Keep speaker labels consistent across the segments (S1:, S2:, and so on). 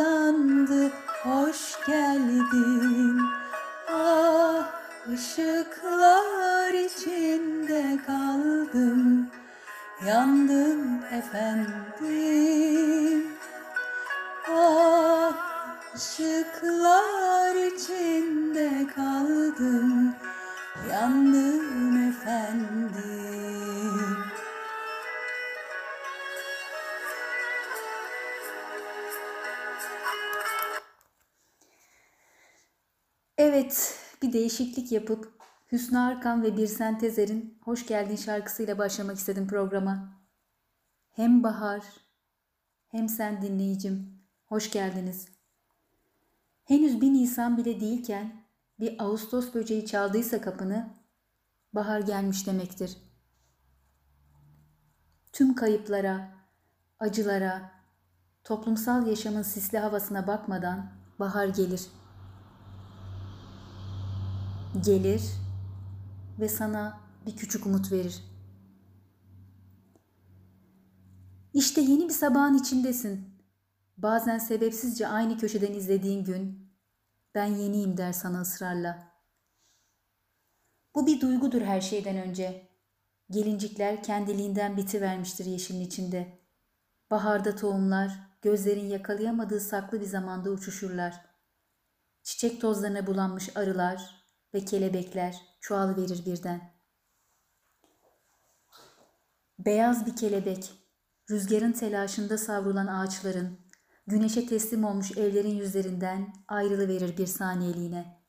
S1: bağlandı hoş geldin. Ah ışıklar içinde kaldım. Yandım efendim. Ah ışıklar içinde kaldım. Yandım efendim. Evet, bir değişiklik yapıp Hüsnü Arkan ve Birsen Tezer'in Hoş Geldin şarkısıyla başlamak istedim programa. Hem bahar hem sen dinleyicim. Hoş geldiniz. Henüz bir Nisan bile değilken bir Ağustos böceği çaldıysa kapını bahar gelmiş demektir. Tüm kayıplara, acılara, toplumsal yaşamın sisli havasına bakmadan bahar gelir. Gelir ve sana bir küçük umut verir. İşte yeni bir sabahın içindesin. Bazen sebepsizce aynı köşeden izlediğin gün ben yeniyim der sana ısrarla. Bu bir duygudur her şeyden önce. Gelincikler kendiliğinden bitivermiştir yeşilin içinde. Baharda tohumlar gözlerin yakalayamadığı saklı bir zamanda uçuşurlar. Çiçek tozlarına bulanmış arılar ve kelebekler çoğalıverir birden. Beyaz bir kelebek, rüzgarın telaşında savrulan ağaçların, güneşe teslim olmuş evlerin yüzlerinden ayrılıverir bir saniyeliğine.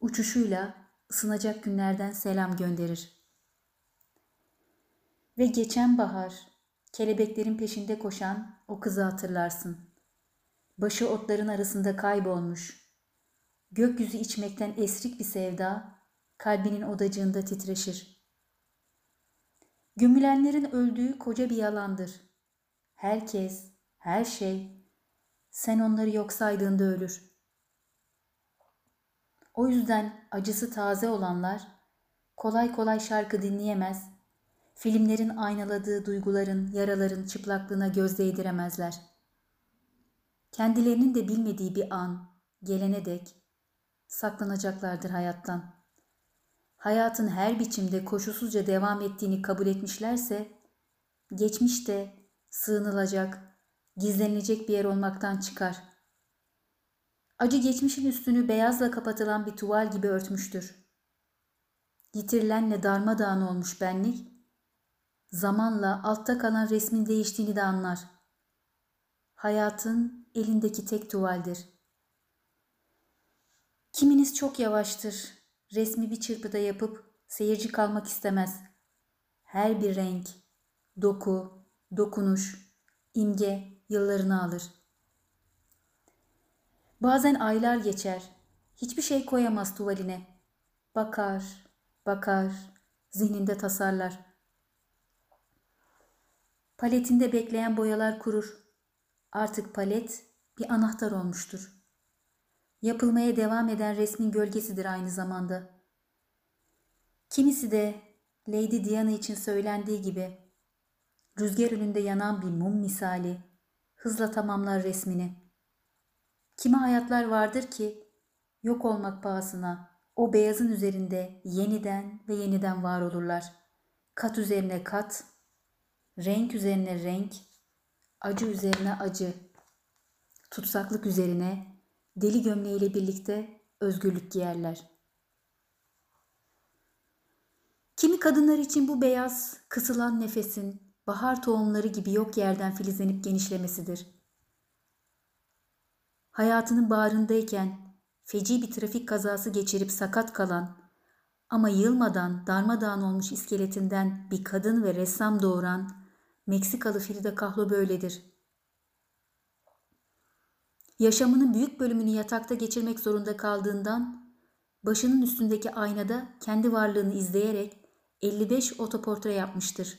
S1: Uçuşuyla ısınacak günlerden selam gönderir. Ve geçen bahar, kelebeklerin peşinde koşan o kızı hatırlarsın. Başı otların arasında kaybolmuş. Gökyüzü içmekten esrik bir sevda, kalbinin odacığında titreşir. Gömülenlerin öldüğü koca bir yalandır. Herkes, her şey, sen onları yok saydığında ölür. O yüzden acısı taze olanlar kolay kolay şarkı dinleyemez, filmlerin aynaladığı duyguların, yaraların çıplaklığına göz değdiremezler. Kendilerinin de bilmediği bir an, gelene dek saklanacaklardır hayattan. Hayatın her biçimde koşulsuzca devam ettiğini kabul etmişlerse, geçmişte sığınılacak, gizlenilecek bir yer olmaktan çıkar. Acı geçmişin üstünü beyazla kapatılan bir tuval gibi örtmüştür. Yitirilenle darmadağın olmuş benlik, zamanla altta kalan resmin değiştiğini de anlar. Hayatın elindeki tek tuvaldir. Kiminiz çok yavaştır, resmi bir çırpıda yapıp seyirci kalmak istemez. Her bir renk, doku, dokunuş, imge yıllarını alır. Bazen aylar geçer, hiçbir şey koyamaz tuvaline. Bakar, bakar, zihninde tasarlar. Paletinde bekleyen boyalar kurur. Artık palet bir anahtar olmuştur. Yapılmaya devam eden resmin gölgesidir aynı zamanda. Kimisi de Lady Diana için söylendiği gibi rüzgar önünde yanan bir mum misali hızla tamamlar resmini. Kimi hayatlar vardır ki yok olmak pahasına o beyazın üzerinde yeniden ve yeniden var olurlar. Kat üzerine kat, renk üzerine renk, acı üzerine acı, tutsaklık üzerine deli gömleğiyle birlikte özgürlük giyerler. Kimi kadınlar için bu beyaz, kısılan nefesin bahar tohumları gibi yok yerden filizlenip genişlemesidir. Hayatının bağrındayken feci bir trafik kazası geçirip sakat kalan ama yılmadan darmadağın olmuş iskeletinden bir kadın ve ressam doğuran Meksikalı Frida Kahlo böyledir. Yaşamının büyük bölümünü yatakta geçirmek zorunda kaldığından başının üstündeki aynada kendi varlığını izleyerek 55 otoportre yapmıştır.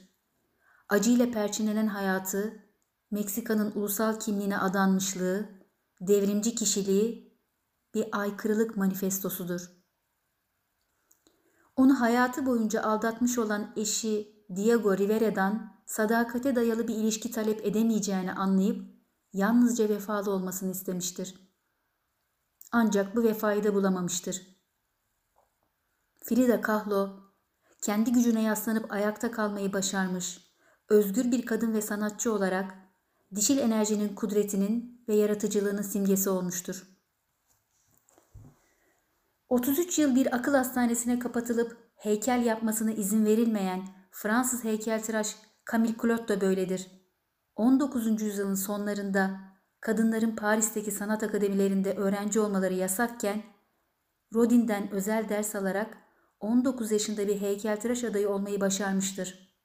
S1: Acıyla perçinlenen hayatı, Meksika'nın ulusal kimliğine adanmışlığı, devrimci kişiliği bir aykırılık manifestosudur. Onu hayatı boyunca aldatmış olan eşi Diego Rivera'dan sadakate dayalı bir ilişki talep edemeyeceğini anlayıp yalnızca vefalı olmasını istemiştir. Ancak bu vefayı da bulamamıştır. Frida Kahlo kendi gücüne yaslanıp ayakta kalmayı başarmış, özgür bir kadın ve sanatçı olarak dişil enerjinin kudretinin ve yaratıcılığının simgesi olmuştur. 33 yıl bir akıl hastanesine kapatılıp heykel yapmasına izin verilmeyen Fransız heykeltıraş Camille Claude da böyledir. 19. yüzyılın sonlarında kadınların Paris'teki sanat akademilerinde öğrenci olmaları yasakken Rodin'den özel ders alarak 19 yaşında bir heykeltıraş adayı olmayı başarmıştır.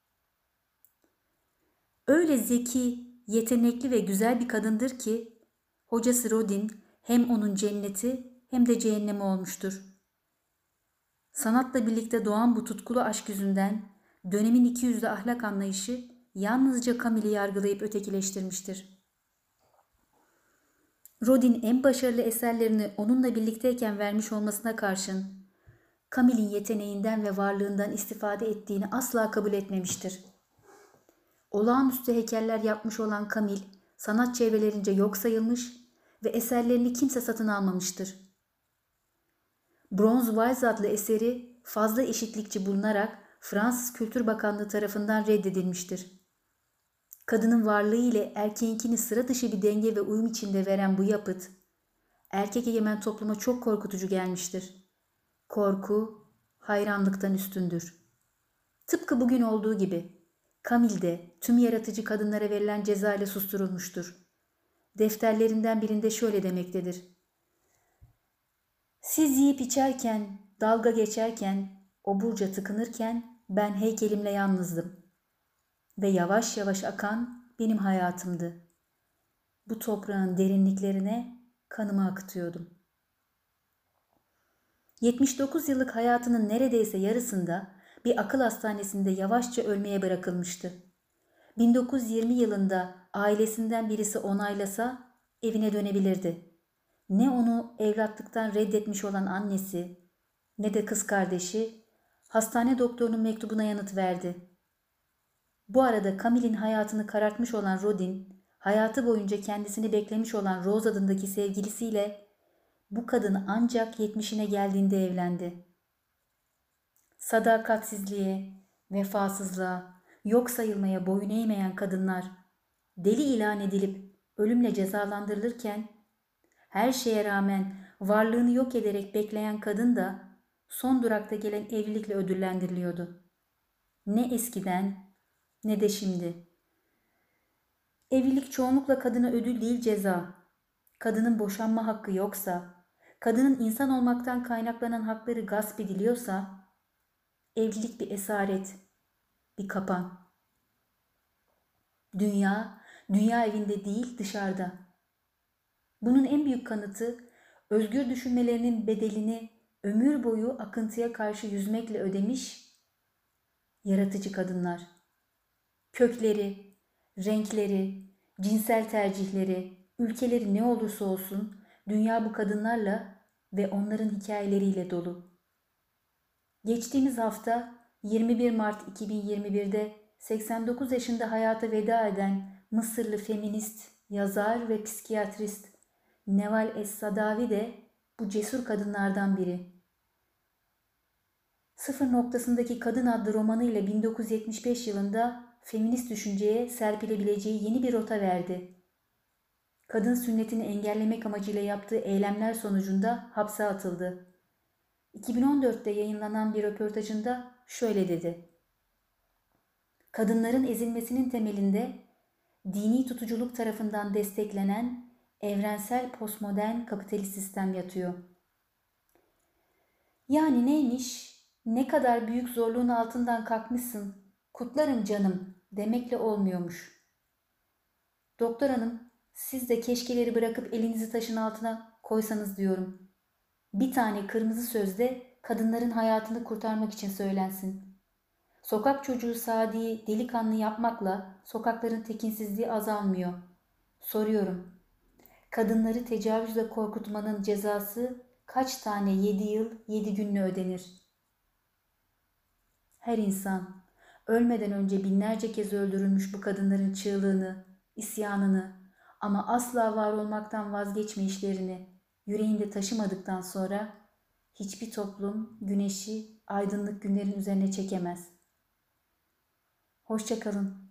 S1: Öyle zeki, yetenekli ve güzel bir kadındır ki hocası Rodin hem onun cenneti hem de cehennemi olmuştur. Sanatla birlikte doğan bu tutkulu aşk yüzünden dönemin iki yüzlü ahlak anlayışı yalnızca Camille'i yargılayıp ötekileştirmiştir. Rodin en başarılı eserlerini onunla birlikteyken vermiş olmasına karşın Camille'in yeteneğinden ve varlığından istifade ettiğini asla kabul etmemiştir. Olağanüstü heykeller yapmış olan Camille sanat çevrelerince yok sayılmış ve eserlerini kimse satın almamıştır. Bronze Vase adlı eseri fazla eşitlikçi bulunarak Fransız Kültür Bakanlığı tarafından reddedilmiştir. Kadının varlığı ile erkeğinkini sıra dışı bir denge ve uyum içinde veren bu yapıt, erkek egemen topluma çok korkutucu gelmiştir. Korku, hayranlıktan üstündür. Tıpkı bugün olduğu gibi, Kamil de tüm yaratıcı kadınlara verilen ceza ile susturulmuştur. Defterlerinden birinde şöyle demektedir. Siz yiyip içerken, dalga geçerken, oburca tıkınırken ben heykelimle yalnızdım. Ve yavaş yavaş akan benim hayatımdı. Bu toprağın derinliklerine kanımı akıtıyordum. 79 yıllık hayatının neredeyse yarısında bir akıl hastanesinde yavaşça ölmeye bırakılmıştı. 1920 yılında ailesinden birisi onaylasa evine dönebilirdi. Ne onu evlatlıktan reddetmiş olan annesi ne de kız kardeşi hastane doktorunun mektubuna yanıt verdi. Bu arada Camille'in hayatını karartmış olan Rodin, hayatı boyunca kendisini beklemiş olan Rose adındaki sevgilisiyle bu kadın ancak yetmişine geldiğinde evlendi. Sadakatsizliğe, vefasızlığa, yok sayılmaya boyun eğmeyen kadınlar deli ilan edilip ölümle cezalandırılırken her şeye rağmen varlığını yok ederek bekleyen kadın da son durakta gelen evlilikle ödüllendiriliyordu. Ne eskiden ne de şimdi. Evlilik çoğunlukla kadına ödül değil ceza. Kadının boşanma hakkı yoksa, kadının insan olmaktan kaynaklanan hakları gasp ediliyorsa, evlilik bir esaret, bir kapan. Dünya, dünya evinde değil dışarıda. Bunun en büyük kanıtı özgür düşünmelerinin bedelini ömür boyu akıntıya karşı yüzmekle ödemiş yaratıcı kadınlar. Kökleri, renkleri, cinsel tercihleri, ülkeleri ne olursa olsun dünya bu kadınlarla ve onların hikayeleriyle dolu. Geçtiğimiz hafta 21 Mart 2021'de 89 yaşında hayata veda eden Mısırlı feminist, yazar ve psikiyatrist Neval Es-Sadavi de bu cesur kadınlardan biri. Sıfır noktasındaki Kadın adlı romanı ile 1975 yılında feminist düşünceye serpilebileceği yeni bir rota verdi. Kadın sünnetini engellemek amacıyla yaptığı eylemler sonucunda hapse atıldı. 2014'te yayınlanan bir röportajında şöyle dedi. Kadınların ezilmesinin temelinde dini tutuculuk tarafından desteklenen evrensel postmodern kapitalist sistem yatıyor. Yani neymiş? Ne kadar büyük zorluğun altından kalkmışsın, kutlarım canım demekle olmuyormuş. Doktor hanım, siz de keşkeleri bırakıp elinizi taşın altına koysanız diyorum. Bir tane kırmızı sözde kadınların hayatını kurtarmak için söylensin. Sokak çocuğu Sadi'yi delikanlı yapmakla sokakların tekinsizliği azalmıyor. Soruyorum. Kadınları tecavüzle korkutmanın cezası kaç tane yedi yıl yedi günle ödenir? Her insan ölmeden önce binlerce kez öldürülmüş bu kadınların çığlığını, isyanını ama asla var olmaktan vazgeçmeyişlerini yüreğinde taşımadıktan sonra hiçbir toplum güneşi aydınlık günlerin üzerine çekemez. Hoşça kalın.